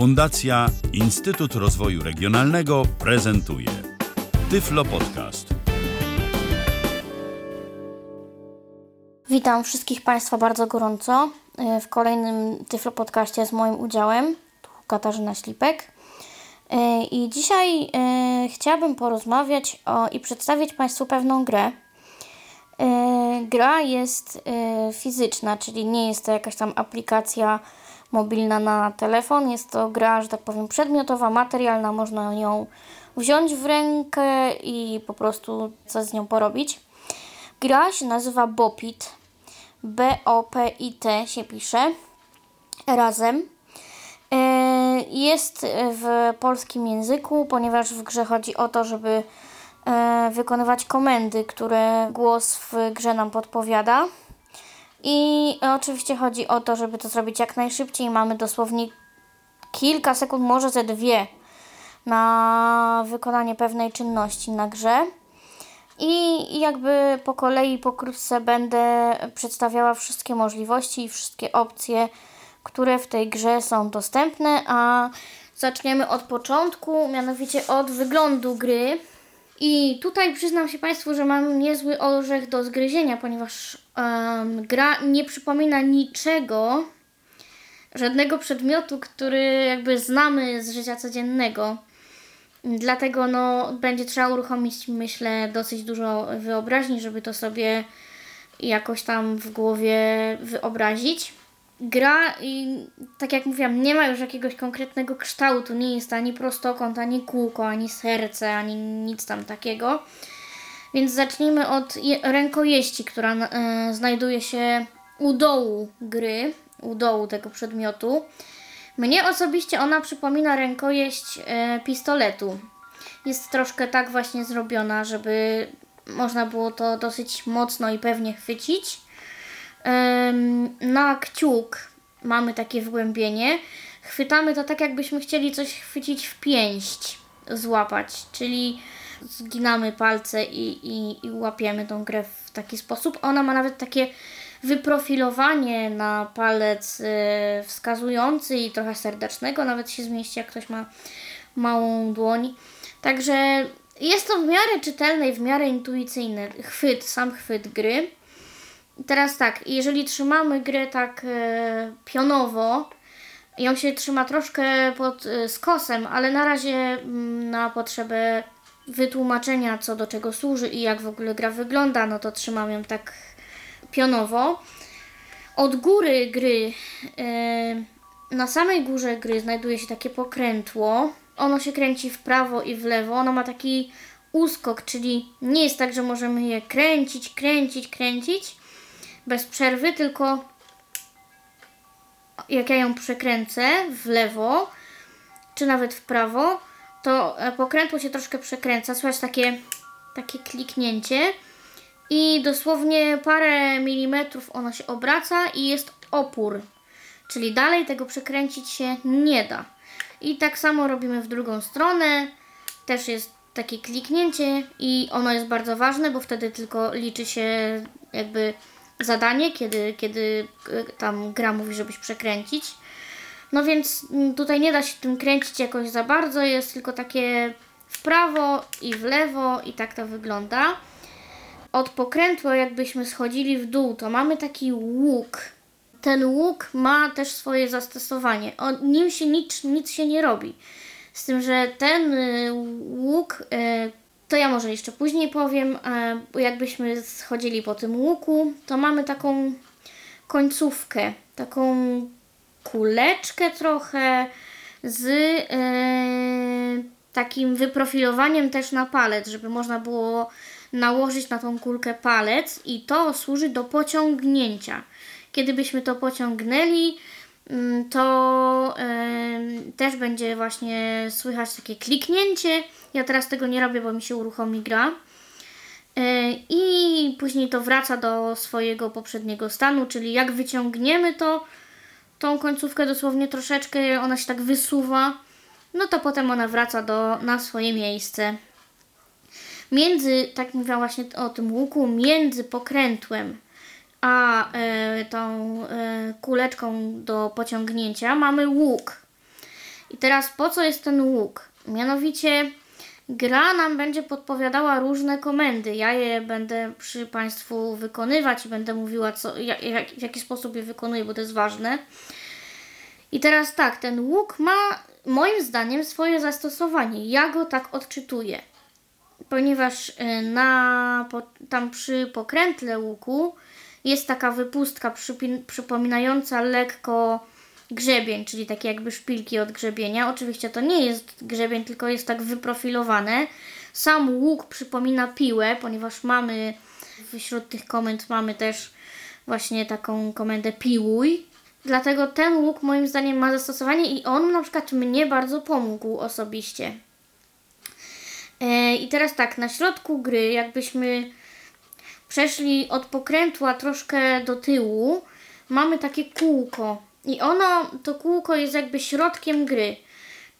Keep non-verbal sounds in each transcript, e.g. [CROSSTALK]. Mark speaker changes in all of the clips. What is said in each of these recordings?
Speaker 1: Fundacja Instytut Rozwoju Regionalnego prezentuje Tyflo Podcast.
Speaker 2: Witam wszystkich Państwa bardzo gorąco e, w kolejnym Tyflo Podcaście z moim udziałem. Tu Katarzyna Ślipek. E, I dzisiaj e, chciałabym porozmawiać o, i przedstawić Państwu pewną grę. Gra jest fizyczna, czyli nie jest to jakaś tam aplikacja mobilna na telefon. Jest to gra, że tak powiem, przedmiotowa, materialna. Można ją wziąć w rękę i po prostu coś z nią porobić. Gra się nazywa Bopit. B-O-P-I-T się pisze. Razem. E, jest w polskim języku, ponieważ w grze chodzi o to, żeby e, wykonywać komendy, które głos w grze nam podpowiada. I oczywiście chodzi o to, żeby to zrobić jak najszybciej. Mamy dosłownie kilka sekund, może ze dwie na wykonanie pewnej czynności na grze. I jakby po kolei, pokrótce będę przedstawiała wszystkie możliwości i wszystkie opcje, które w tej grze są dostępne, a zaczniemy od początku, mianowicie od wyglądu gry. I tutaj przyznam się Państwu, że mam niezły orzech do zgryzienia, ponieważ um, gra nie przypomina niczego, żadnego przedmiotu, który jakby znamy z życia codziennego. Dlatego no, będzie trzeba uruchomić, myślę, dosyć dużo wyobraźni, żeby to sobie jakoś tam w głowie wyobrazić. Gra, i tak jak mówiłam, nie ma już jakiegoś konkretnego kształtu, nie jest ani prostokąt, ani kółko, ani serce, ani nic tam takiego. Więc zacznijmy od rękojeści, która e, znajduje się u dołu gry, u dołu tego przedmiotu. Mnie osobiście ona przypomina rękojeść e, pistoletu. Jest troszkę tak właśnie zrobiona, żeby można było to dosyć mocno i pewnie chwycić. Na kciuk mamy takie wgłębienie. Chwytamy to tak, jakbyśmy chcieli coś chwycić w pięść, złapać, czyli zginamy palce i, i, i łapiemy tą grę w taki sposób. Ona ma nawet takie wyprofilowanie na palec y, wskazujący i trochę serdecznego nawet się zmieści, jak ktoś ma małą dłoń. Także jest to w miarę czytelne i w miarę intuicyjne. Chwyt, sam chwyt gry. Teraz tak, jeżeli trzymamy grę tak e, pionowo, ją się trzyma troszkę pod e, skosem, ale na razie mm, na potrzebę wytłumaczenia, co do czego służy i jak w ogóle gra wygląda, no to trzymam ją tak pionowo. Od góry gry, e, na samej górze gry znajduje się takie pokrętło. Ono się kręci w prawo i w lewo. Ono ma taki uskok, czyli nie jest tak, że możemy je kręcić, kręcić, kręcić bez przerwy, tylko jak ja ją przekręcę w lewo, czy nawet w prawo, to e, pokrętło się troszkę przekręca. Słychać takie, takie kliknięcie i dosłownie parę milimetrów ono się obraca i jest opór. Czyli dalej tego przekręcić się nie da. I tak samo robimy w drugą stronę. Też jest takie kliknięcie i ono jest bardzo ważne, bo wtedy tylko liczy się jakby zadanie, kiedy, kiedy e, tam gra mówi, żebyś przekręcić. No więc mm, tutaj nie da się tym kręcić jakoś za bardzo, jest tylko takie w prawo i w lewo i tak to wygląda. Od pokrętła jakbyśmy schodzili w dół, to mamy taki łuk. Ten łuk ma też swoje zastosowanie. O nim się nic, nic się nie robi. Z tym, że ten y, łuk, y, to ja może jeszcze później powiem, bo jakbyśmy schodzili po tym łuku, to mamy taką końcówkę, taką kuleczkę trochę z yy, takim wyprofilowaniem też na palec, żeby można było nałożyć na tą kulkę palec i to służy do pociągnięcia. Kiedy byśmy to pociągnęli, mm, to yy, też będzie właśnie słychać takie kliknięcie. Ja teraz tego nie robię, bo mi się uruchomi gra. Yy, I później to wraca do swojego poprzedniego stanu, czyli jak wyciągniemy to, tą końcówkę dosłownie troszeczkę, ona się tak wysuwa, no to potem ona wraca do, na swoje miejsce. Między, tak mówiłam właśnie o tym łuku, między pokrętłem a e, tą e, kuleczką do pociągnięcia mamy łuk. I teraz po co jest ten łuk? Mianowicie gra nam będzie podpowiadała różne komendy. Ja je będę przy Państwu wykonywać i będę mówiła, co, jak, jak, w jaki sposób je wykonuję, bo to jest ważne. I teraz tak, ten łuk ma moim zdaniem swoje zastosowanie. Ja go tak odczytuję. Ponieważ y, na, tam przy pokrętle łuku jest taka wypustka przypominająca lekko grzebień, czyli takie jakby szpilki od grzebienia. Oczywiście to nie jest grzebień, tylko jest tak wyprofilowane. Sam łuk przypomina piłę, ponieważ mamy wśród tych komend mamy też właśnie taką komendę piłuj. Dlatego ten łuk moim zdaniem ma zastosowanie i on na przykład mnie bardzo pomógł osobiście. E, I teraz tak, na środku gry, jakbyśmy przeszli od pokrętła troszkę do tyłu, mamy takie kółko. I ono, to kółko jest jakby środkiem gry.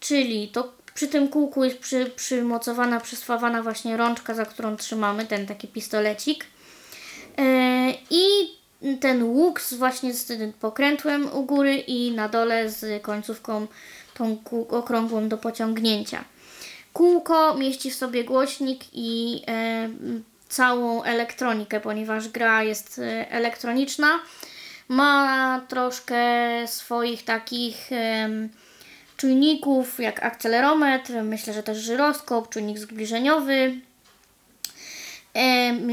Speaker 2: Czyli to przy tym kółku jest przy, przymocowana, przysławana właśnie rączka, za którą trzymamy, ten taki pistolecik. E, I ten łuk z właśnie z tym pokrętłem u góry i na dole z końcówką tą okrągłą do pociągnięcia. Kółko mieści w sobie głośnik i e, całą elektronikę, ponieważ gra jest e, elektroniczna. Ma troszkę swoich takich czujników, jak akcelerometr, myślę, że też żyroskop, czujnik zbliżeniowy.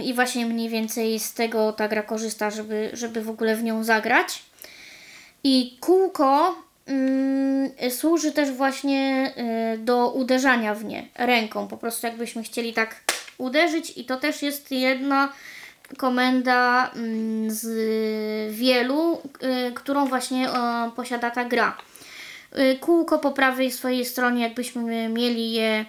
Speaker 2: I właśnie mniej więcej z tego ta gra korzysta, żeby, żeby w ogóle w nią zagrać. I kółko mm, służy też właśnie y, do uderzania w nie ręką. Po prostu jakbyśmy chcieli tak uderzyć i to też jest jedna komenda mm, z wielu, y, którą właśnie posiada ta gra. Y, Kółko po prawej swojej stronie, jakbyśmy mieli je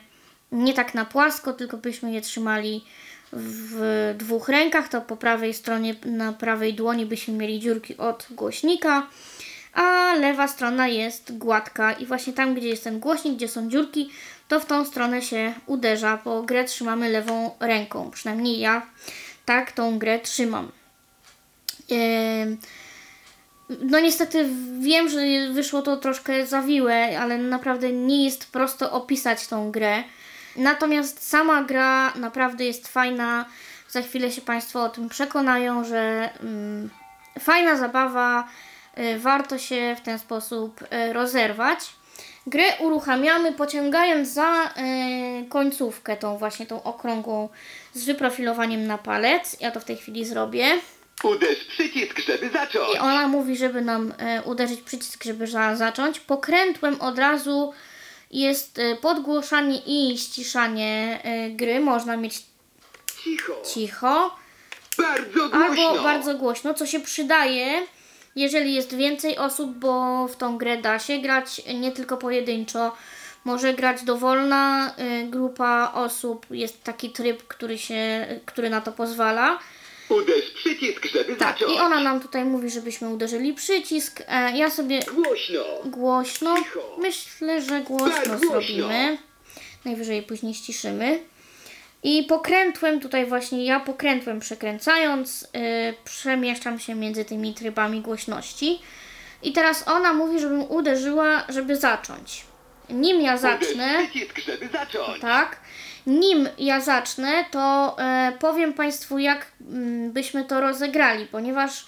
Speaker 2: nie tak na płasko, tylko byśmy je trzymali w dwóch rękach, to po prawej stronie, na prawej dłoni byśmy mieli dziurki od głośnika, a lewa strona jest gładka. I właśnie tam, gdzie jest ten głośnik, gdzie są dziurki, to w tą stronę się uderza, bo grę trzymamy lewą ręką, przynajmniej ja tak tą grę trzymam. No niestety wiem, że wyszło to troszkę zawiłe, ale naprawdę nie jest prosto opisać tą grę. Natomiast sama gra naprawdę jest fajna. Za chwilę się Państwo o tym przekonają, że mm, fajna zabawa, y, warto się w ten sposób y, rozerwać. Grę uruchamiamy pociągając za y, końcówkę, tą właśnie tą okrągłą z wyprofilowaniem na palec. Ja to w tej chwili zrobię.
Speaker 3: Uderz przycisk, żeby zacząć.
Speaker 2: I ona mówi, żeby nam e, uderzyć przycisk, żeby za, zacząć. Pokrętłem od razu jest e, podgłuszanie i ściszanie e, gry. Można mieć
Speaker 3: Cicho.
Speaker 2: cicho
Speaker 3: Bardzo głośno.
Speaker 2: albo bardzo głośno, co się przydaje, jeżeli jest więcej osób, bo w tą grę da się grać nie tylko pojedynczo. Może grać dowolna e, grupa osób. Jest taki tryb, który, się, który na to pozwala.
Speaker 3: Uderz przycisk, żeby
Speaker 2: Tak,
Speaker 3: zacząć.
Speaker 2: i ona nam tutaj mówi, żebyśmy uderzyli przycisk. E, ja sobie
Speaker 3: Głośno.
Speaker 2: głośno, myślę, że głośno
Speaker 3: Tak, głośno.
Speaker 2: zrobimy. Najwyżej później ściszymy. I pokrętłem, tutaj właśnie ja pokrętłem przekręcając, yy, przemieszczam się między tymi trybami głośności. I teraz ona mówi, żebym uderzyła, żeby zacząć. Nim ja zacznę,
Speaker 3: przycisk, żeby zacząć.
Speaker 2: tak, nim ja zacznę, to e, powiem Państwu, jak mm, byśmy to rozegrali, ponieważ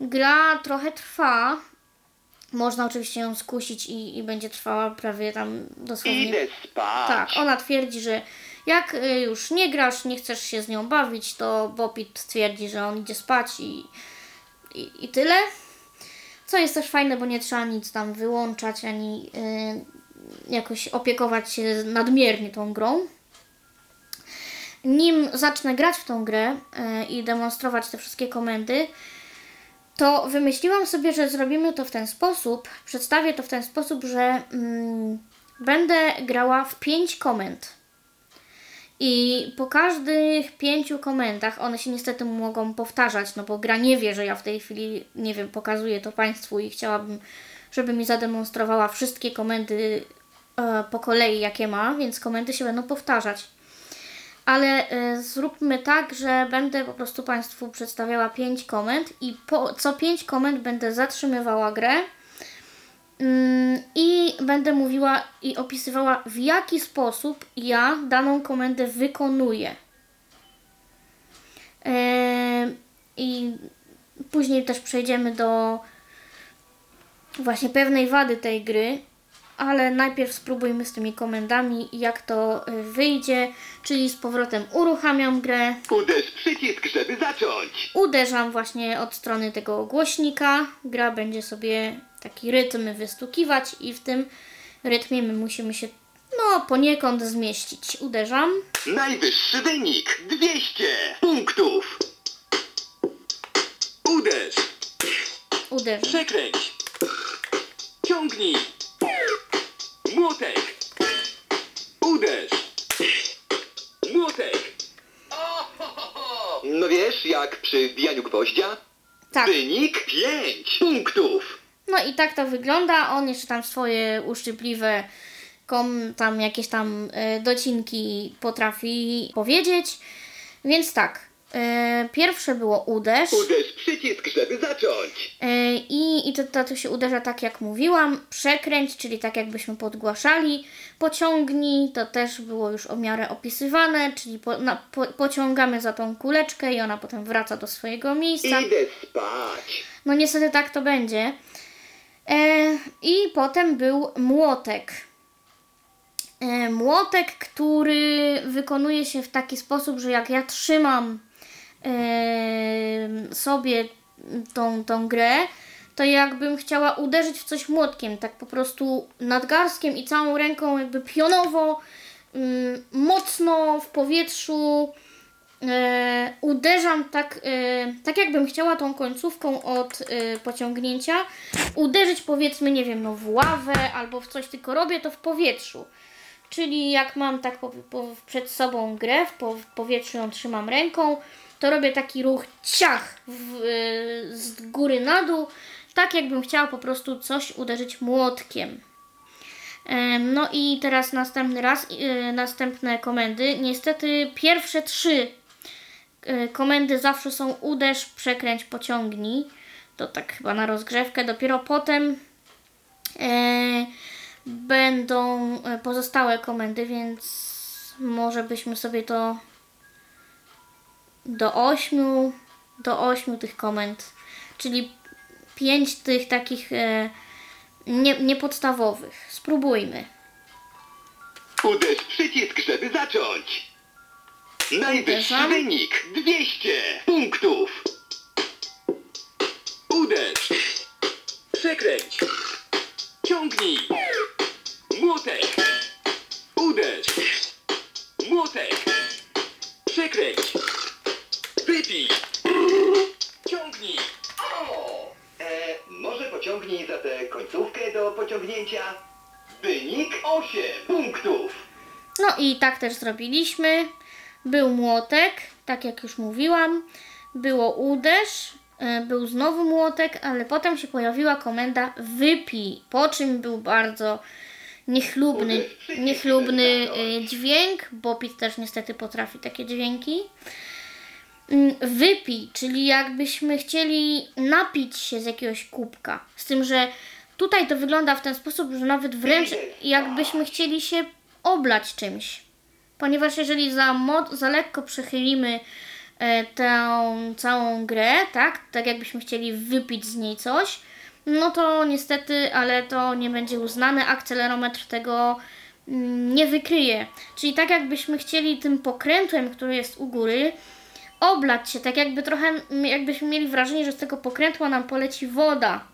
Speaker 2: gra trochę trwa. Można oczywiście ją skusić i, i będzie trwała prawie tam dosłownie.
Speaker 3: Idę spać.
Speaker 2: Tak, ona twierdzi, że jak y, już nie grasz, nie chcesz się z nią bawić, to Bopit twierdzi, że on idzie spać i, i, i tyle. Co jest też fajne, bo nie trzeba nic tam wyłączać ani y, jakoś opiekować się nadmiernie tą grą. Nim zacznę grać w tą grę y, i demonstrować te wszystkie komendy, to wymyśliłam sobie, że zrobimy to w ten sposób, przedstawię to w ten sposób, że mm, będę grała w pięć komend. I po każdych pięciu komendach one się niestety mogą powtarzać, no bo gra nie wie, że ja w tej chwili, nie wiem, pokazuję to Państwu i chciałabym, żeby mi zademonstrowała wszystkie komendy e, po kolei, jakie ma, więc komendy się będą powtarzać. Ale e, zróbmy tak, że będę po prostu Państwu przedstawiała pięć komend i po co pięć komend będę zatrzymywała grę. Mm, I będę mówiła i opisywała, w jaki sposób ja daną komendę wykonuję. I później też przejdziemy do właśnie pewnej wady tej gry, ale najpierw spróbujmy z tymi komendami, jak to y, wyjdzie, czyli z powrotem uruchamiam grę,
Speaker 3: Uderz przycisk, żeby zacząć.
Speaker 2: uderzam właśnie od strony tego głośnika, gra będzie sobie taki rytm wystukiwać i w tym rytmie my musimy się no poniekąd zmieścić. Uderzam,
Speaker 3: Najwyższy wynik 200 punktów.
Speaker 4: Uderz!
Speaker 2: uderzam.
Speaker 4: Przekręć! Ciągnij! Młotek! Uderz! Młotek!
Speaker 3: No wiesz, jak przy wbijaniu gwoździa?
Speaker 2: Tak.
Speaker 3: Wynik 5 punktów.
Speaker 2: No i tak to wygląda. On jeszcze tam swoje uszczypliwe kom, tam jakieś tam e, docinki potrafi powiedzieć. Więc tak. E, pierwsze było uderz.
Speaker 3: Uderz przycisk, żeby zacząć.
Speaker 2: E, I, i to, to, to się uderza tak jak mówiłam. Przekręć, czyli tak jakbyśmy podgłaszali. Pociągnij, to też było już o miarę opisywane, czyli po, na, po, pociągamy za tą kuleczkę i ona potem wraca do swojego miejsca.
Speaker 3: Idę spać.
Speaker 2: No niestety tak to będzie. E, I potem był młotek. E, młotek, który wykonuje się w taki sposób, że jak ja trzymam e, sobie tą, tą grę, to jakbym chciała uderzyć w coś młotkiem, tak po prostu nadgarstkiem i całą ręką jakby pionowo, mm, mocno w powietrzu e, uderzam tak, e, tak jakbym chciała tą końcówką od e, pociągnięcia uderzyć powiedzmy, nie wiem, no w ławę albo w coś, tylko robię to w powietrzu. Czyli jak mam tak po, po, przed sobą grę, w, po, w powietrzu ją trzymam ręką, to robię taki ruch ciach w, e, z góry na dół, tak jakbym chciała po prostu coś uderzyć młotkiem. Em, No i teraz następny raz, e, następne komendy. Niestety pierwsze trzy e, komendy zawsze są uderz, przekręć, pociągnij. To tak chyba na rozgrzewkę. Dopiero potem e, będą e, pozostałe komendy, więc może byśmy sobie to do ośmiu, do ośmiu tych komend, czyli pięć tych takich e, nie, niepodstawowych. Spróbujmy.
Speaker 3: Uderz przycisk, żeby zacząć. Najwyższy
Speaker 2: Uderzam.
Speaker 3: wynik 200 punktów.
Speaker 4: Uderz! Przekręć! Ciągnij! Młotek! Uderz! Młotek! Przekręć! Wypij! Ciągnij!
Speaker 3: O! E, może pociągnij za tę końcówkę do pociągnięcia. Wynik 8 punktów.
Speaker 2: No i tak też zrobiliśmy. Był młotek, tak jak już mówiłam. Było uderz, e, był znowu młotek, ale potem się pojawiła komenda wypij, po czym był bardzo niechlubny, niechlubny e, dźwięk, bo Pit też niestety potrafi takie dźwięki. Mm, Wypij, czyli jakbyśmy chcieli napić się z jakiegoś kubka. Z tym, że tutaj to wygląda w ten sposób, że nawet wręcz jakbyśmy chcieli się oblać czymś. Ponieważ jeżeli za, za lekko przechylimy e, tę całą grę, tak, tak jakbyśmy chcieli wypić z niej coś, no to niestety, ale to nie będzie uznane, akcelerometr tego mm, nie wykryje. Czyli tak jakbyśmy chcieli tym pokrętłem, który jest u góry, oblać się, tak jakby trochę, jakbyśmy mieli wrażenie, że z tego pokrętła nam poleci woda.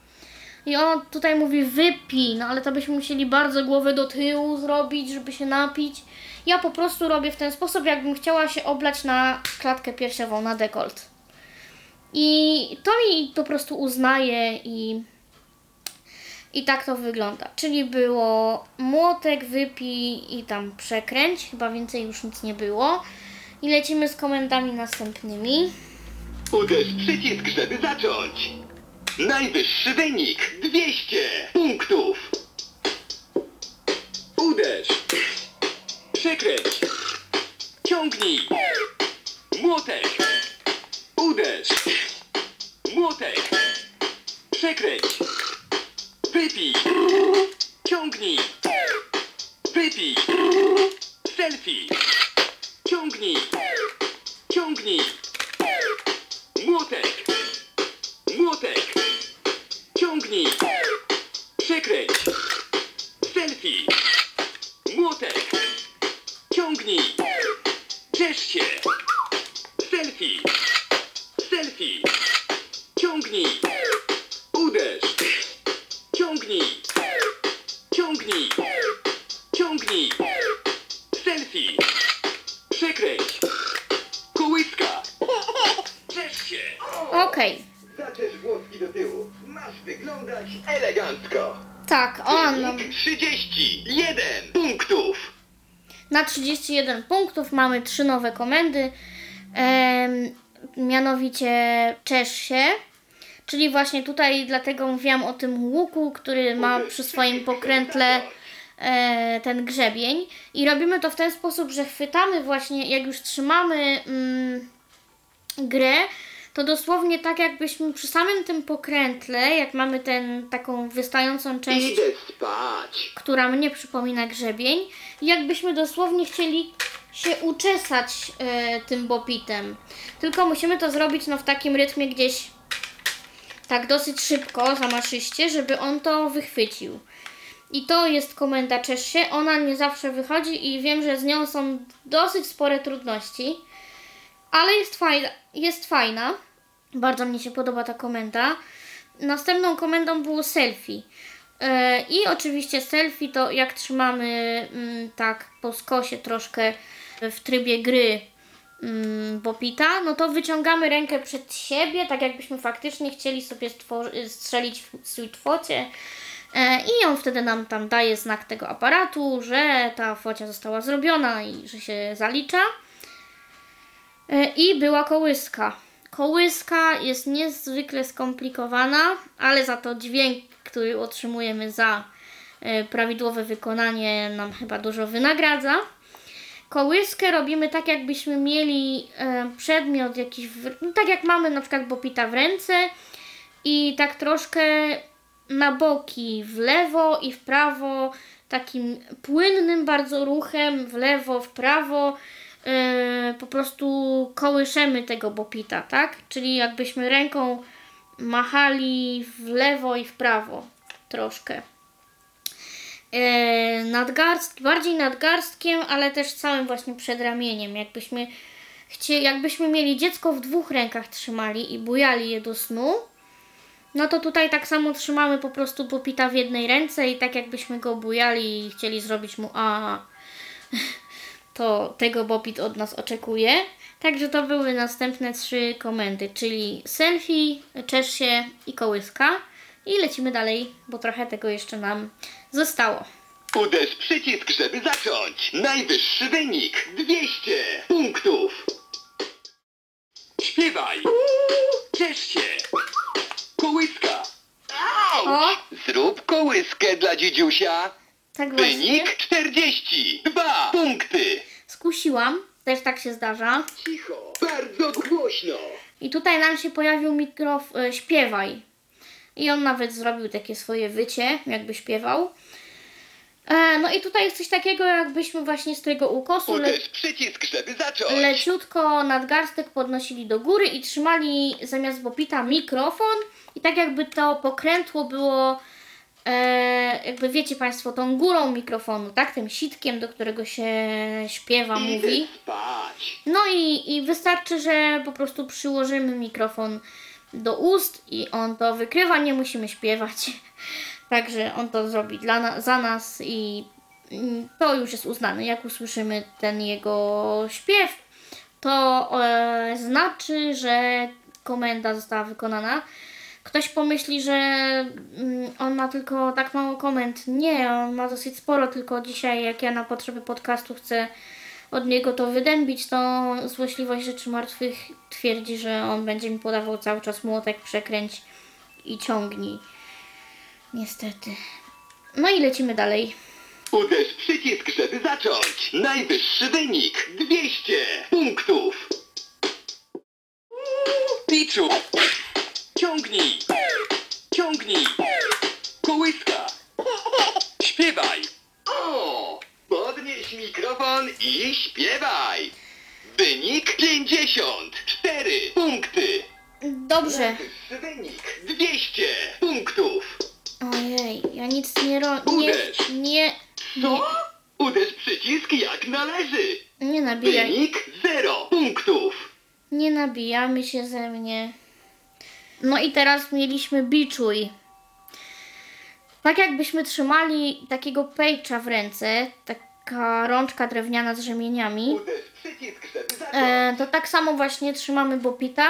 Speaker 2: I on tutaj mówi wypij, no ale to byśmy musieli bardzo głowę do tyłu zrobić, żeby się napić. Ja po prostu robię w ten sposób, jakbym chciała się oblać na klatkę piersiową, na dekolt. I to mi po prostu uznaje i, i tak to wygląda. Czyli było młotek, wypij i tam przekręć. Chyba więcej już nic nie było. I lecimy z komendami następnymi.
Speaker 3: Uderz przycisk, żeby zacząć. Najwyższy wynik 200 punktów.
Speaker 4: Uderz! Przekręć! Ciągnij! Młotek! Uderz! Młotek! Przekręć! Wypij! Ciągnij! Wypij. Selfie. Ciągnij. Ciągnij. Młotek. Młotek. Ciągnij. Przekręć. Selfie. Ciągnij. Ciesz się. Selfie. Selfie. Ciągnij. Uderz. Ciągnij. Ciągnij. Ciągnij. Selfie. Przekręć. Kołyska. Ciesz się.
Speaker 2: Okej.
Speaker 3: Zaczesz włoski do tyłu. Masz wyglądać elegancko.
Speaker 2: Tak, on
Speaker 3: Wynik 31 punktów.
Speaker 2: Na 31 punktów mamy trzy nowe komendy. Em, mianowicie czesz się. Czyli właśnie tutaj dlatego mówiłam o tym łuku, który ma przy swoim pokrętle e, ten grzebień. I robimy to w ten sposób, że chwytamy właśnie, jak już trzymamy mm, grę, to dosłownie tak jakbyśmy przy samym tym pokrętle, jak mamy ten taką wystającą część która mnie przypomina grzebień. Jakbyśmy dosłownie chcieli się uczesać e, tym bopitem. Tylko musimy to zrobić no, w takim rytmie gdzieś tak dosyć szybko, zamaszyście, żeby on to wychwycił. I to jest komenda czesz się. Ona nie zawsze wychodzi i wiem, że z nią są dosyć spore trudności. Ale jest fajna. Jest fajna. Bardzo mi się podoba ta komenda. Następną komendą było selfie. E, I oczywiście selfie to jak trzymamy mm, tak po skosie troszkę w trybie gry mm, Bopita, no to wyciągamy rękę przed siebie, tak jakbyśmy faktycznie chcieli sobie strzelić w sweet focie. E, I on wtedy nam tam daje znak tego aparatu, że ta focia została zrobiona i że się zalicza. E, I była kołyska. Kołyska jest niezwykle skomplikowana, ale za to dźwięk, który otrzymujemy za e, prawidłowe wykonanie, nam chyba dużo wynagradza. Kołyskę robimy tak, jakbyśmy mieli e, przedmiot jakiś, no, tak jak mamy na przykład bopita w ręce i tak troszkę na boki, w lewo i w prawo, takim płynnym bardzo ruchem, w lewo, w prawo, yy, po prostu kołyszemy tego bopita, tak? Czyli jakbyśmy ręką machali w lewo i w prawo troszkę. Yy, bardziej nadgarstkiem, ale też całym właśnie przedramieniem. Jakbyśmy, chcie, jakbyśmy mieli dziecko w dwóch rękach trzymali i bujali je do snu, no to tutaj tak samo trzymamy po prostu popita w jednej ręce i tak jakbyśmy go bujali i chcieli zrobić mu a to tego Bopit od nas oczekuje. Także to były następne trzy komendy, czyli selfie, czesz się i kołyska. I lecimy dalej, bo trochę tego jeszcze nam zostało.
Speaker 3: Uderz przycisk, żeby zacząć. Najwyższy wynik 200 punktów.
Speaker 4: Śpiewaj. Ciesz się. Kołyska.
Speaker 3: Auć!
Speaker 2: O!
Speaker 3: Zrób kołyskę dla dzidziusia.
Speaker 2: Tak właśnie.
Speaker 3: Wynik 42 punkty.
Speaker 2: Skusiłam, też tak się zdarza.
Speaker 3: Cicho, bardzo głośno.
Speaker 2: I tutaj nam się pojawił mikrof... E, śpiewaj. I on nawet zrobił takie swoje wycie, jakby śpiewał. E, no i tutaj jest coś takiego, jakbyśmy właśnie z tego ukosu le
Speaker 3: Uderz przycisk, żeby zacząć.
Speaker 2: leciutko nadgarstek podnosili do góry i trzymali zamiast bopita mikrofon. I tak jakby to pokrętło było, e, jakby wiecie Państwo, tą górą mikrofonu, tak? Tym sitkiem, do którego się śpiewa, mówi. No i, i wystarczy, że po prostu przyłożymy mikrofon do ust i on to wykrywa, nie musimy śpiewać. [LAUGHS] Także on to zrobi dla na, za nas i to już jest uznane. Jak usłyszymy ten jego śpiew, to e, znaczy, że komenda została wykonana. Ktoś pomyśli, że mm, on ma tylko tak mało komend. Nie, on ma dosyć sporo, tylko dzisiaj, jak ja na potrzeby podcastu chcę od niego to wydębić, to złośliwość rzeczy martwych twierdzi, że on będzie mi podawał cały czas młotek, przekręć i ciągnij. Niestety. No i lecimy dalej.
Speaker 3: Uderz przycisk, żeby zacząć. Najwyższy wynik 200 punktów.
Speaker 4: Piczu. Ciągnij. Ciągnij. Kołyska. Śpiewaj.
Speaker 3: O! mikrofon i śpiewaj. Wynik 54 punkty.
Speaker 2: Dobrze.
Speaker 3: Wynik 200 punktów.
Speaker 2: Ojej, ja nic nie ro... nie...
Speaker 4: Uderz.
Speaker 2: nie...
Speaker 3: Co? Uderz przycisk jak należy.
Speaker 2: Nie nabijaj.
Speaker 3: Wynik 0 punktów.
Speaker 2: Nie nabijamy się ze mnie. No i teraz mieliśmy biczuj. Tak jakbyśmy trzymali takiego pejcza w ręce, taka rączka drewniana z rzemieniami. E, to tak samo właśnie trzymamy bopita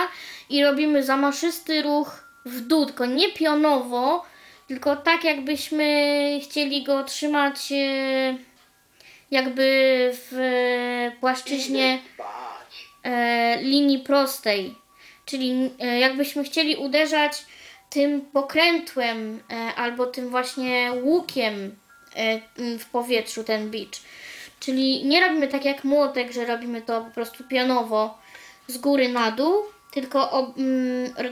Speaker 2: i robimy zamaszysty ruch w dół, tylko nie pionowo, tylko tak jakbyśmy chcieli go trzymać e, jakby w płaszczyźnie e, linii prostej. Czyli e, jakbyśmy chcieli uderzać tym pokrętłem e, albo tym właśnie łukiem e, w powietrzu ten bicz. Czyli nie robimy tak jak młotek, że robimy to po prostu pionowo z góry na dół, tylko ob,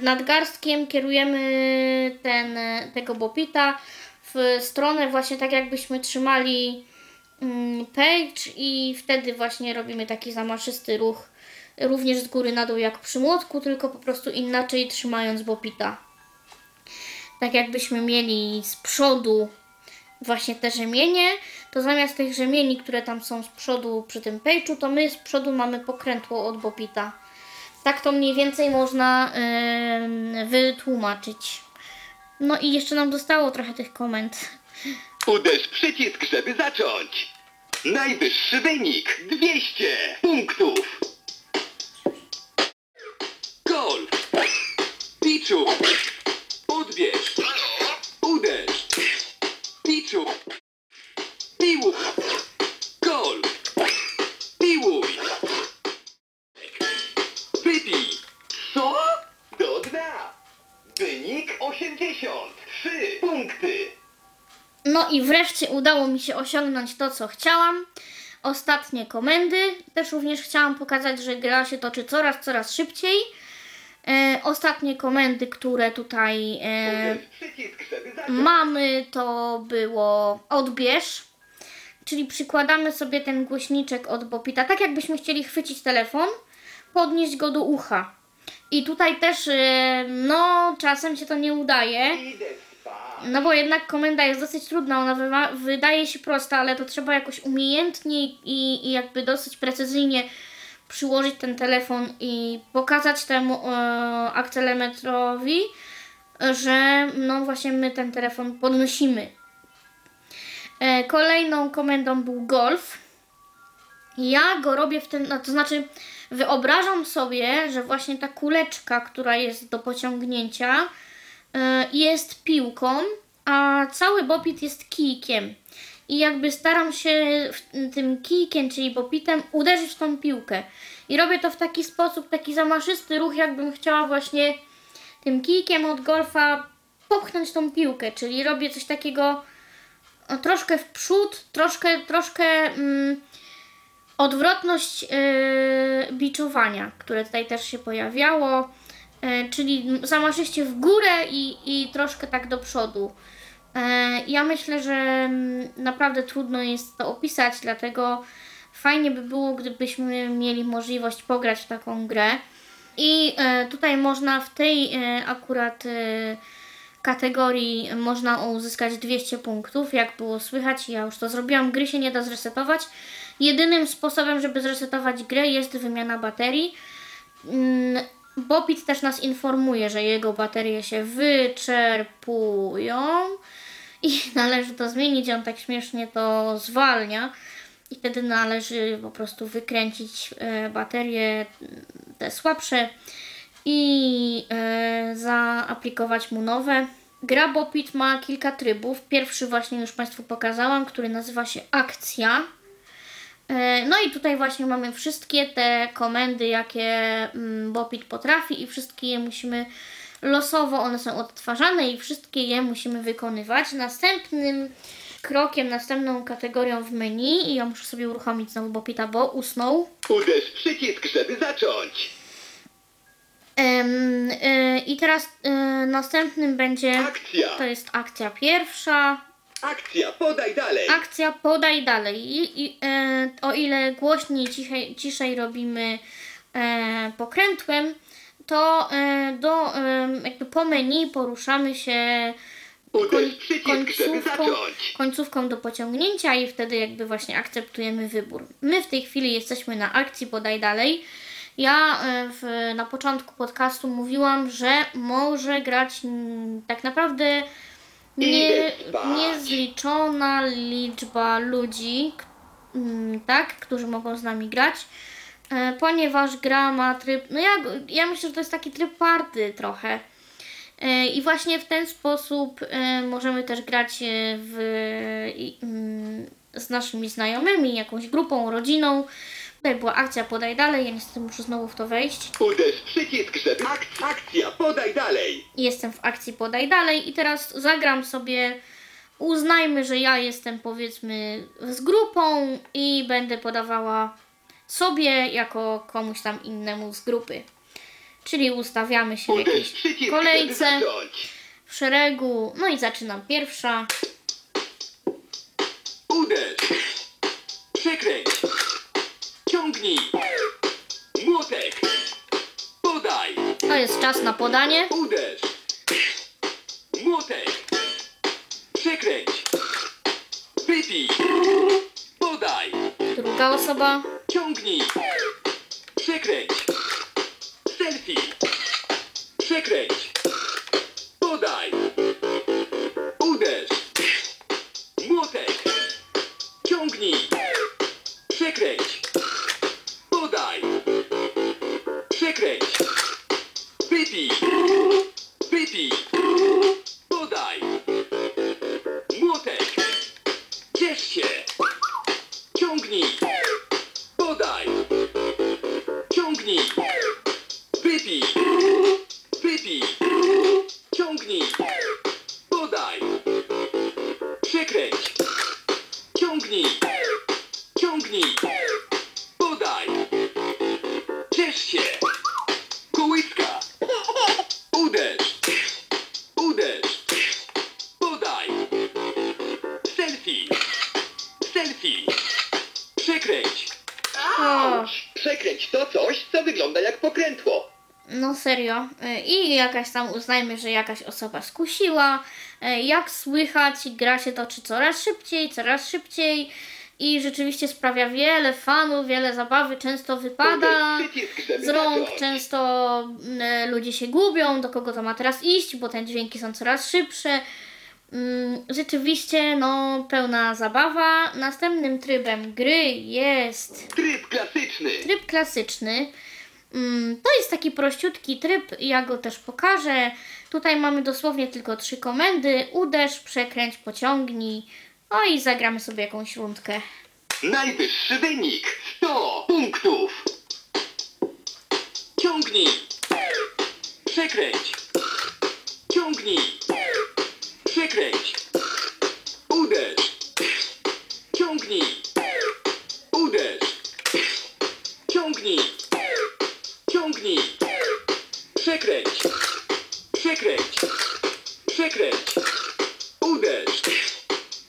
Speaker 2: nadgarstkiem kierujemy ten, tego bopita w stronę właśnie tak jakbyśmy trzymali page i wtedy właśnie robimy taki zamaszysty ruch również z góry na dół jak przy młotku, tylko po prostu inaczej trzymając bopita. Tak jakbyśmy mieli z przodu właśnie te rzemienie, to zamiast tych rzemieni, które tam są z przodu przy tym pejczu, to my z przodu mamy pokrętło od bopita. Tak to mniej więcej można em, wytłumaczyć. No i jeszcze nam zostało trochę tych komend.
Speaker 3: Uderz przycisk, żeby zacząć. Najwyższy wynik 200 punktów.
Speaker 4: Piczu. Odbierz. Uderz. Piczu. Piłuj. Golf. Piłuj. Wypij.
Speaker 3: Co? Do dna. Wynik 83 punkty.
Speaker 2: No i wreszcie udało mi się osiągnąć to, co chciałam. Ostatnie komendy. Też również chciałam pokazać, że gra się toczy coraz, coraz szybciej. E, ostatnie komendy, które tutaj e, mamy, to było odbierz. Czyli przykładamy sobie ten głośniczek od Bopita, tak jakbyśmy chcieli chwycić telefon, podnieść go do ucha. I tutaj też, e, no, czasem się to nie udaje. No bo jednak komenda jest dosyć trudna, ona wydaje się prosta, ale to trzeba jakoś umiejętnie i, i jakby dosyć precyzyjnie przyłożyć ten telefon i pokazać temu e, akcelemetrowi, że no właśnie my ten telefon podnosimy. E, kolejną komendą był golf. Ja go robię w ten, no, to znaczy wyobrażam sobie, że właśnie ta kuleczka, która jest do pociągnięcia, e, jest piłką, a cały bopit jest kijkiem. I jakby staram się tym kijkiem, czyli bopitem, uderzyć w tą piłkę. I robię to w taki sposób, taki zamaszysty ruch, jakbym chciała właśnie tym kijkiem od golfa popchnąć tą piłkę. Czyli robię coś takiego o, troszkę w przód, troszkę, troszkę mm, odwrotność yy, biczowania, które tutaj też się pojawiało, yy, czyli zamaszyście w górę i, i troszkę tak do przodu. Yy, ja myślę, że mm, naprawdę trudno jest to opisać, dlatego fajnie by było, gdybyśmy mieli możliwość pograć w taką grę. I e, tutaj można w tej e, akurat e, kategorii można uzyskać 200 punktów, jak było słychać. Ja już to zrobiłam. Gry się nie da zresetować. Jedynym sposobem, żeby zresetować grę jest wymiana baterii. Mm, Bopit też nas informuje, że jego baterie się wyczerpują i [LAUGHS] należy to zmienić. On tak śmiesznie to zwalnia. I wtedy należy po prostu wykręcić e, baterie m, te słabsze i e, zaaplikować mu nowe. Gra Bopit ma kilka trybów. Pierwszy właśnie już Państwu pokazałam, który nazywa się Akcja. E, No i tutaj właśnie mamy wszystkie te komendy, jakie mm, Bopit potrafi i wszystkie je musimy losowo, one są odtwarzane i wszystkie je musimy wykonywać. Następnym krokiem, następną kategorią w menu i ja muszę sobie uruchomić znowu Bopita, bo usnął.
Speaker 3: Uderz przycisk, żeby zacząć.
Speaker 2: Em, y, I teraz y, następnym będzie,
Speaker 3: Akcja.
Speaker 2: to jest akcja pierwsza,
Speaker 3: Akcja, podaj dalej.
Speaker 2: akcja podaj dalej. I, i, e, o ile głośniej, cichej, ciszej robimy e, pokrętłem, to e, do, e, jakby po menu poruszamy się
Speaker 3: żeby
Speaker 2: końcówką, końcówką do pociągnięcia i wtedy jakby właśnie akceptujemy wybór. My w tej chwili jesteśmy na akcji Podaj Dalej. Ja e, w, na początku podcastu mówiłam, że może grać tak naprawdę nie, niezliczona liczba ludzi, tak, którzy mogą z nami grać, ponieważ gra ma tryb, no ja, ja myślę, że to jest taki tryb party trochę. E, I właśnie w ten sposób e, możemy też grać e, w, mm, z naszymi znajomymi, jakąś grupą, rodziną. Tutaj była akcja Podaj Dalej, ja niestety muszę znowu w to wejść.
Speaker 3: Uderz przycisk, żeby... Ak akcja, podaj dalej.
Speaker 2: Jestem w akcji Podaj Dalej i teraz zagram sobie, uznajmy, że ja jestem powiedzmy z grupą i będę podawała sobie jako komuś tam innemu z grupy. Czyli ustawiamy się w jakiejś kolejce. w szeregu. No i zaczynam pierwsza.
Speaker 4: Uderz. Przekręć. Ciągnij. Młotek. Podaj.
Speaker 2: To jest czas na podanie.
Speaker 4: Uderz. Młotek. Przekręć. Wypij. Podaj.
Speaker 2: Druga osoba.
Speaker 4: Ciągnij. Przekręć. Selfie. Przekręć. Selfie. Przekręć.
Speaker 3: Auć! Przekręć to coś, co wygląda jak pokrętło.
Speaker 2: No serio. Y, I jakaś tam uznajmy, że jakaś osoba skusiła. Y, Jak słychać, gra się toczy coraz szybciej, coraz szybciej. I rzeczywiście sprawia wiele fanów, wiele zabawy, często wypada
Speaker 3: Uderz przycisk, żeby
Speaker 2: z rąk,
Speaker 3: zacząć.
Speaker 2: często y, ludzie się gubią, do kogo to ma teraz iść, bo te dźwięki są coraz szybsze. Mm, Rzeczywiście, no, pełna zabawa. Następnym trybem gry jest
Speaker 3: Tryb klasyczny.
Speaker 2: Tryb klasyczny. Mm, To jest taki prościutki tryb, ja go też pokażę. Tutaj mamy dosłownie tylko trzy komendy. Uderz, przekręć, pociągnij. No i zagramy sobie jakąś rundkę.
Speaker 3: Najwyższy wynik 100 punktów.
Speaker 4: Ciągnij. Przekręć. Ciągnij. Przekręć. Uderz. Ciągnij. Uderz. Ciągnij. Ciągnij. Przekręć. Przekręć. Przekręć. Uderz.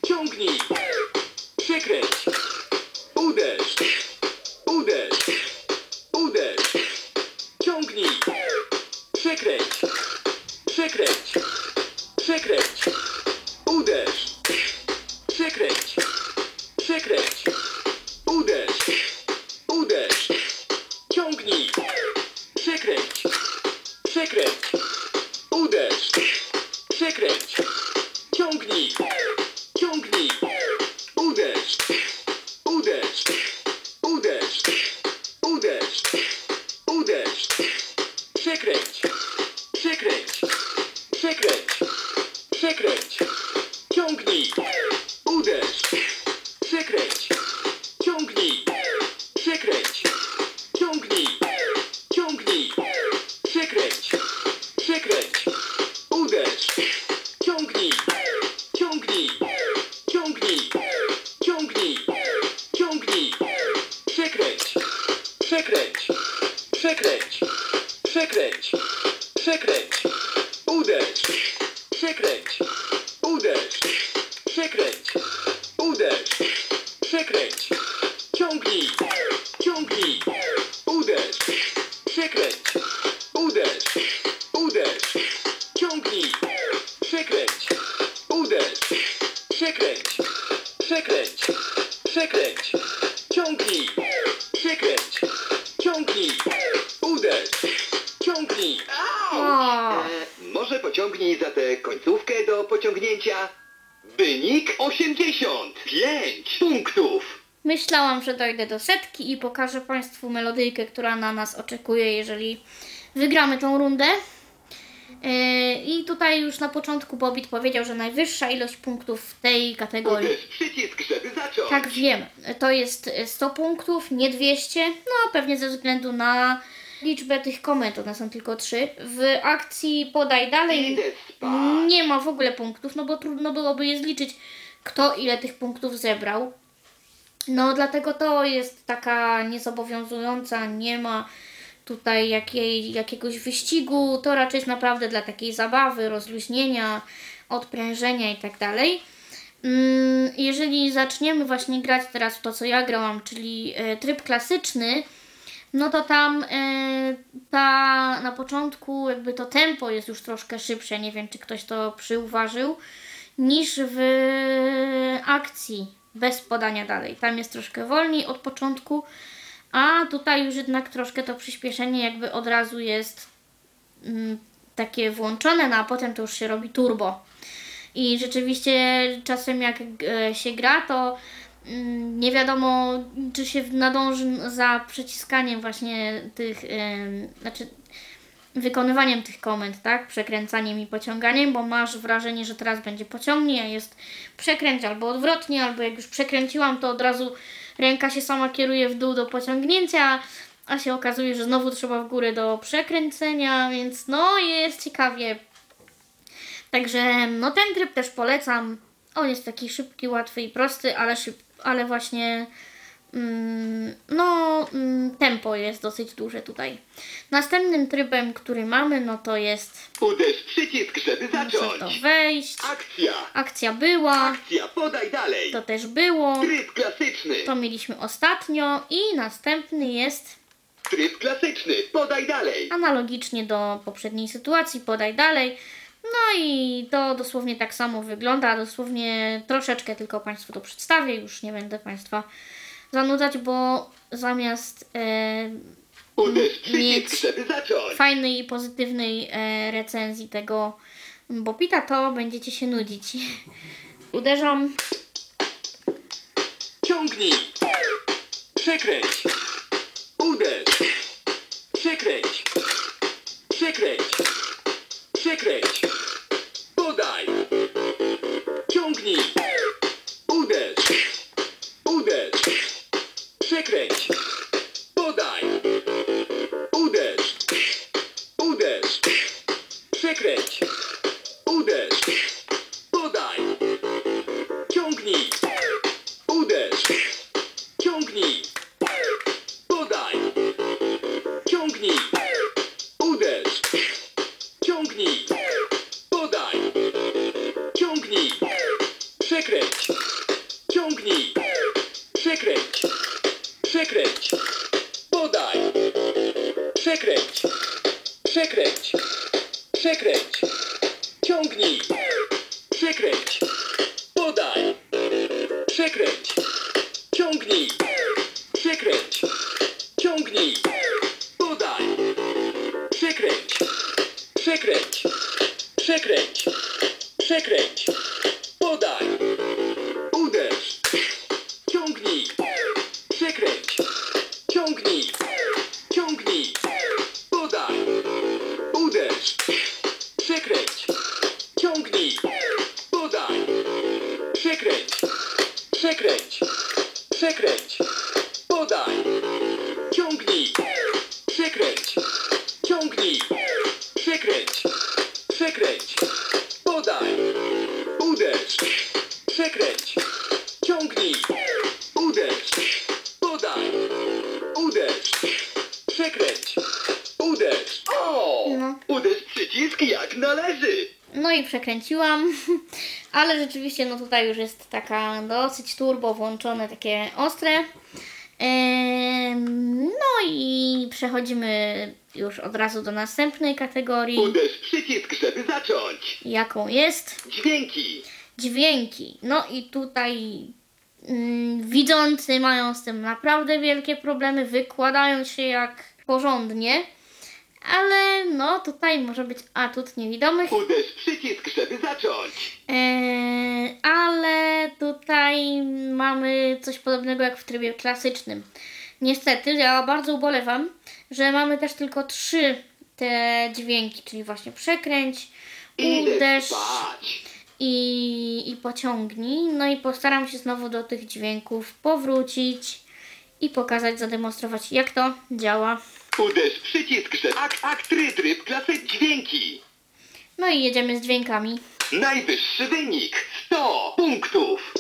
Speaker 4: Ciągnij. Przekręć. Uderz. Uderz. Uderz. Ciągnij. Przekręć. Przekręć.
Speaker 2: Myślałam, że dojdę do setki i pokażę Państwu melodyjkę, która na nas oczekuje, jeżeli wygramy tą rundę. Yy, I tutaj już na początku Bobit powiedział, że najwyższa ilość punktów w tej kategorii. Tak, wiem. To jest 100 punktów, nie 200. No, pewnie ze względu na liczbę tych komend, one są tylko 3. W akcji podaj dalej nie ma w ogóle punktów, no bo trudno byłoby je zliczyć, kto ile tych punktów zebrał. No, dlatego to jest taka niezobowiązująca, nie ma tutaj jakiej, jakiegoś wyścigu. To raczej jest naprawdę dla takiej zabawy, rozluźnienia, odprężenia i tak. Mm, Jeżeli zaczniemy właśnie grać teraz to, co ja grałam, czyli e, tryb klasyczny, no to tam e, ta na początku jakby to tempo jest już troszkę szybsze, nie wiem czy ktoś to przyuważył, niż w akcji bez podania dalej. Tam jest troszkę wolniej od początku, a tutaj już jednak troszkę to przyspieszenie jakby od razu jest mm, takie włączone, no a potem to już się robi turbo. I rzeczywiście czasem jak e, się gra, to mm, nie wiadomo, czy się nadąży za przyciskaniem właśnie tych, em, znaczy wykonywaniem tych komend, tak? Przekręcaniem i pociąganiem, bo masz wrażenie, że teraz będzie pociągnie, a jest przekręć albo odwrotnie, albo jak już przekręciłam, to od razu ręka się sama kieruje w dół do pociągnięcia, a się okazuje, że znowu trzeba w górę do przekręcenia, więc no jest ciekawie. Także no ten tryb też polecam. On jest taki szybki, łatwy i prosty, ale szyb, ale właśnie no mm, tempo jest dosyć duże tutaj. Następnym trybem, który mamy, no to jest
Speaker 3: Uderz przycisk, żeby
Speaker 2: w to
Speaker 3: zacząć.
Speaker 2: wejść.
Speaker 3: Akcja.
Speaker 2: Akcja była,
Speaker 3: Akcja, podaj dalej.
Speaker 2: to też było.
Speaker 3: Tryb klasyczny.
Speaker 2: To mieliśmy ostatnio i następny jest
Speaker 3: Tryb klasyczny, podaj dalej.
Speaker 2: analogicznie do poprzedniej sytuacji, podaj dalej. No i to dosłownie tak samo wygląda, dosłownie troszeczkę tylko Państwu to przedstawię, już nie będę Państwa zanudzać, bo zamiast e, mieć fajnej i pozytywnej e, recenzji tego Bopita, to będziecie się nudzić. [LAUGHS] Uderzam,
Speaker 4: Ciągnij. Przekręć. Uderz. Przekręć. Przekręć. Przekręć. Podaj. Ciągnij. Ciągnij. Podaj. Przekręć. Przekręć. Przekręć. Przekręć.
Speaker 2: Przekręciłam, [LAUGHS] ale rzeczywiście no tutaj już jest taka dosyć turbo włączone, takie ostre. No i przechodzimy już od razu do następnej kategorii,
Speaker 3: Uderz przycisk, żeby zacząć.
Speaker 2: jaką jest
Speaker 3: Dźwięki.
Speaker 2: dźwięki. No i tutaj mm, widzący mają z tym naprawdę wielkie problemy, wykładają się jak porządnie. Ale tutaj może być atut niewidomych.
Speaker 4: Uderz przycisk, żeby zacząć.
Speaker 2: Eee, ale tutaj mamy coś podobnego jak w trybie klasycznym. Niestety, ja bardzo ubolewam, że mamy też tylko trzy te dźwięki, czyli właśnie przekręć, uderz i, i pociągnij. No i postaram się znowu do tych dźwięków powrócić i pokazać, zademonstrować jak to działa.
Speaker 4: Uderz przycisk, żeby... Akt, akt, tryb, tryb, klasy, dźwięki.
Speaker 2: No i jedziemy z dźwiękami.
Speaker 4: Najwyższy wynik 100 punktów.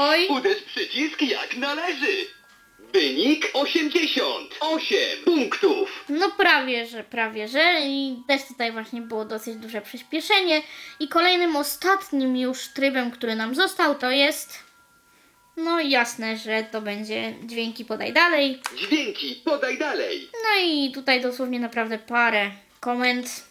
Speaker 2: Oj.
Speaker 4: Uderz przycisk jak należy. Wynik 88 punktów.
Speaker 2: No prawie, że prawie, że i też tutaj właśnie było dosyć duże przyspieszenie i kolejnym ostatnim już trybem, który nam został to jest no jasne, że to będzie dźwięki podaj dalej.
Speaker 4: Dźwięki podaj dalej.
Speaker 2: No i tutaj dosłownie naprawdę parę komend.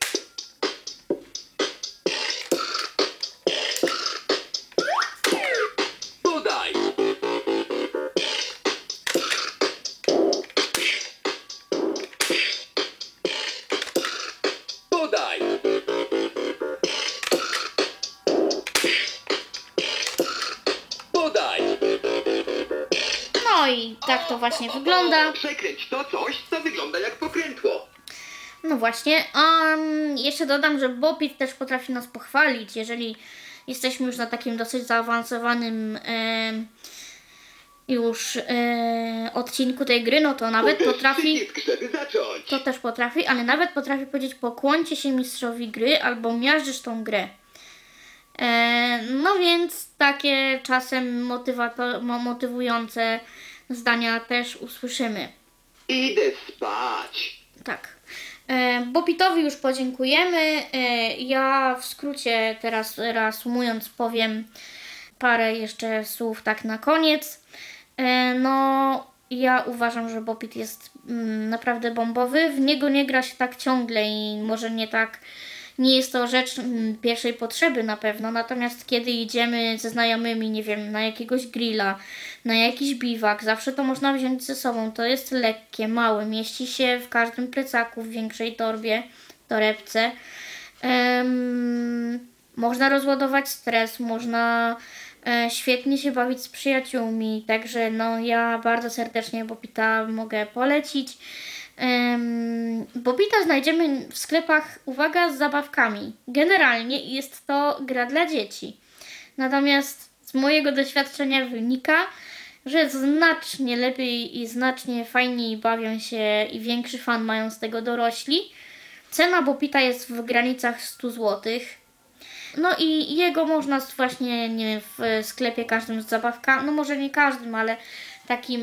Speaker 2: Tak to właśnie wygląda.
Speaker 4: Przekręć to coś, co wygląda jak pokrętło.
Speaker 2: No właśnie, um, jeszcze dodam, że Bopit też potrafi nas pochwalić, jeżeli jesteśmy już na takim dosyć zaawansowanym em, już e, odcinku tej gry, no to nawet
Speaker 4: Uderz
Speaker 2: potrafi,
Speaker 4: przycisk, żeby zacząć.
Speaker 2: to też potrafi, ale nawet potrafi powiedzieć pokłońcie się mistrzowi gry albo miażdżysz tą grę. E, no więc takie czasem motywato- mo- motywujące zdania też usłyszymy.
Speaker 4: Idę spać.
Speaker 2: Tak. E, Bopitowi już podziękujemy. E, ja w skrócie teraz reasumując powiem parę jeszcze słów tak na koniec. E, no, ja uważam, że Bopit jest mm, naprawdę bombowy. W niego nie gra się tak ciągle i może nie tak. Nie jest to rzecz mm, pierwszej potrzeby na pewno, natomiast kiedy idziemy ze znajomymi, nie wiem, na jakiegoś grilla, na jakiś biwak, zawsze to można wziąć ze sobą. To jest lekkie, małe, mieści się w każdym plecaku, w większej torbie, torebce. Em, można rozładować stres, można e, świetnie się bawić z przyjaciółmi, także no ja bardzo serdecznie Bobita mogę polecić. Bobita znajdziemy w sklepach, uwaga, z zabawkami. Generalnie jest to gra dla dzieci. Natomiast z mojego doświadczenia wynika, że znacznie lepiej i znacznie fajniej bawią się i większy fan mają z tego dorośli. Cena Bobita jest w granicach 100 zł. No i jego można właśnie nie w sklepie każdym z zabawka, no może nie każdym, ale takim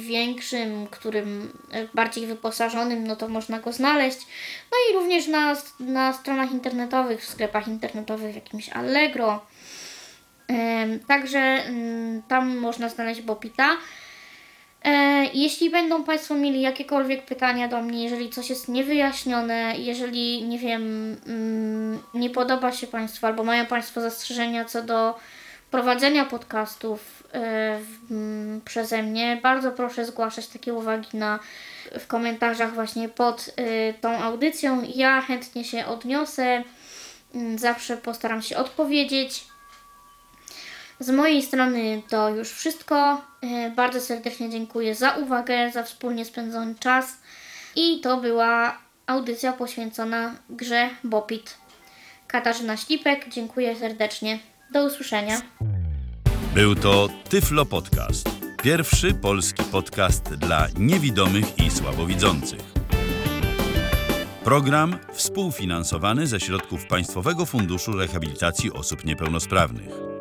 Speaker 2: większym, którym e, bardziej wyposażonym, no to można go znaleźć. No i również na, na stronach internetowych, w sklepach internetowych, jakimś Allegro. Także mm, tam można znaleźć Bobita. E, Jeśli będą Państwo mieli jakiekolwiek pytania do mnie, jeżeli coś jest niewyjaśnione, jeżeli nie wiem, mm, nie podoba się Państwu albo mają Państwo zastrzeżenia co do prowadzenia podcastów e, mm, przeze mnie, bardzo proszę zgłaszać takie uwagi na, w komentarzach właśnie pod e, tą audycją. Ja chętnie się odniosę, mm, zawsze postaram się odpowiedzieć. Z mojej strony to już wszystko. E, Bardzo serdecznie dziękuję za uwagę, za wspólnie spędzony czas. I to była audycja poświęcona grze Bopit. Katarzyna Ślipek, dziękuję serdecznie. Do usłyszenia.
Speaker 1: Był to Tyflo Podcast. Pierwszy polski podcast dla niewidomych i słabowidzących. Program współfinansowany ze środków Państwowego Funduszu Rehabilitacji Osób Niepełnosprawnych.